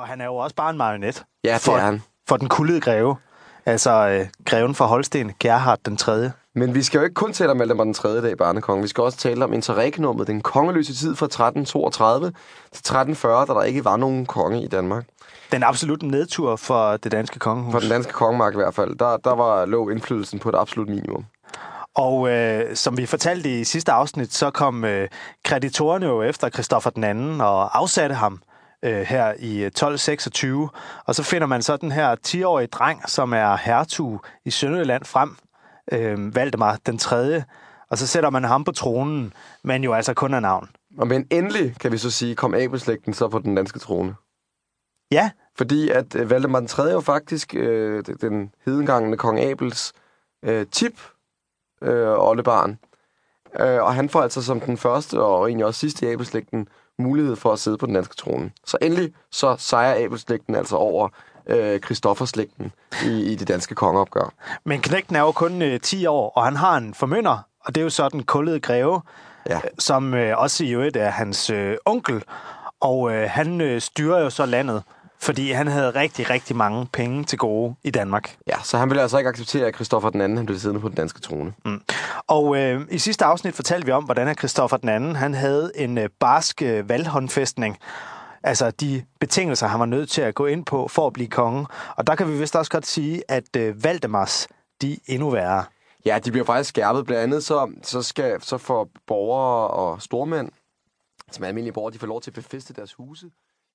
Og han er jo også bare en marionet. Ja, det for, er han. For den kuldede greve. Altså øh, greven fra Holsten, Gerhard den 3. Men vi skal jo ikke kun tale om Valdemar den 3. dag, barnekonge. Vi skal også tale om interregnummet, den kongeløse tid fra 1332 til 1340, da der ikke var nogen konge i Danmark. Den absolut nedtur for det danske kongehus. For den danske kongemark i hvert fald. Der, der var lå indflydelsen på et absolut minimum. Og øh, som vi fortalte i sidste afsnit, så kom øh, kreditorerne jo efter Christoffer den anden og afsatte ham øh, her i 1226. Og så finder man så den her 10-årige dreng, som er hertug i Sønderjylland frem, øh, Valdemar den 3. Og så sætter man ham på tronen, men jo altså kun af navn. Og men endelig, kan vi så sige, kom Abelslægten så på den danske trone. Ja, Fordi at øh, Valdemar den 3. jo faktisk øh, den hedengangende kong Abels øh, tip øh, oldebarn. Øh, og han får altså som den første og egentlig også sidste i Abelslægten mulighed for at sidde på den danske trone. Så endelig så sejrer Abelslægten altså over øh, Christofferslægten i, i det danske kongeopgør. men knægten er jo kun øh, 10 år, og han har en formynder, og det er jo så den kullede greve, Ja. som øh, også i øvrigt er hans øh, onkel. Og øh, han øh, styrer jo så landet, fordi han havde rigtig, rigtig mange penge til gode i Danmark. Ja, så han ville altså ikke acceptere, at Christoffer den anden han blev siddende på den danske trone. Mm. Og øh, i sidste afsnit fortalte vi om, hvordan Kristoffer Christoffer den anden, han havde en øh, barsk øh, valghåndfæstning. Altså de betingelser, han var nødt til at gå ind på for at blive konge. Og der kan vi vist også godt sige, at øh, Valdemars, de er endnu værre. Ja, de bliver faktisk skærpet. Blandt andet så, så, skal, så får borgere og stormænd, som er almindelige borgere, de får lov til at befeste deres huse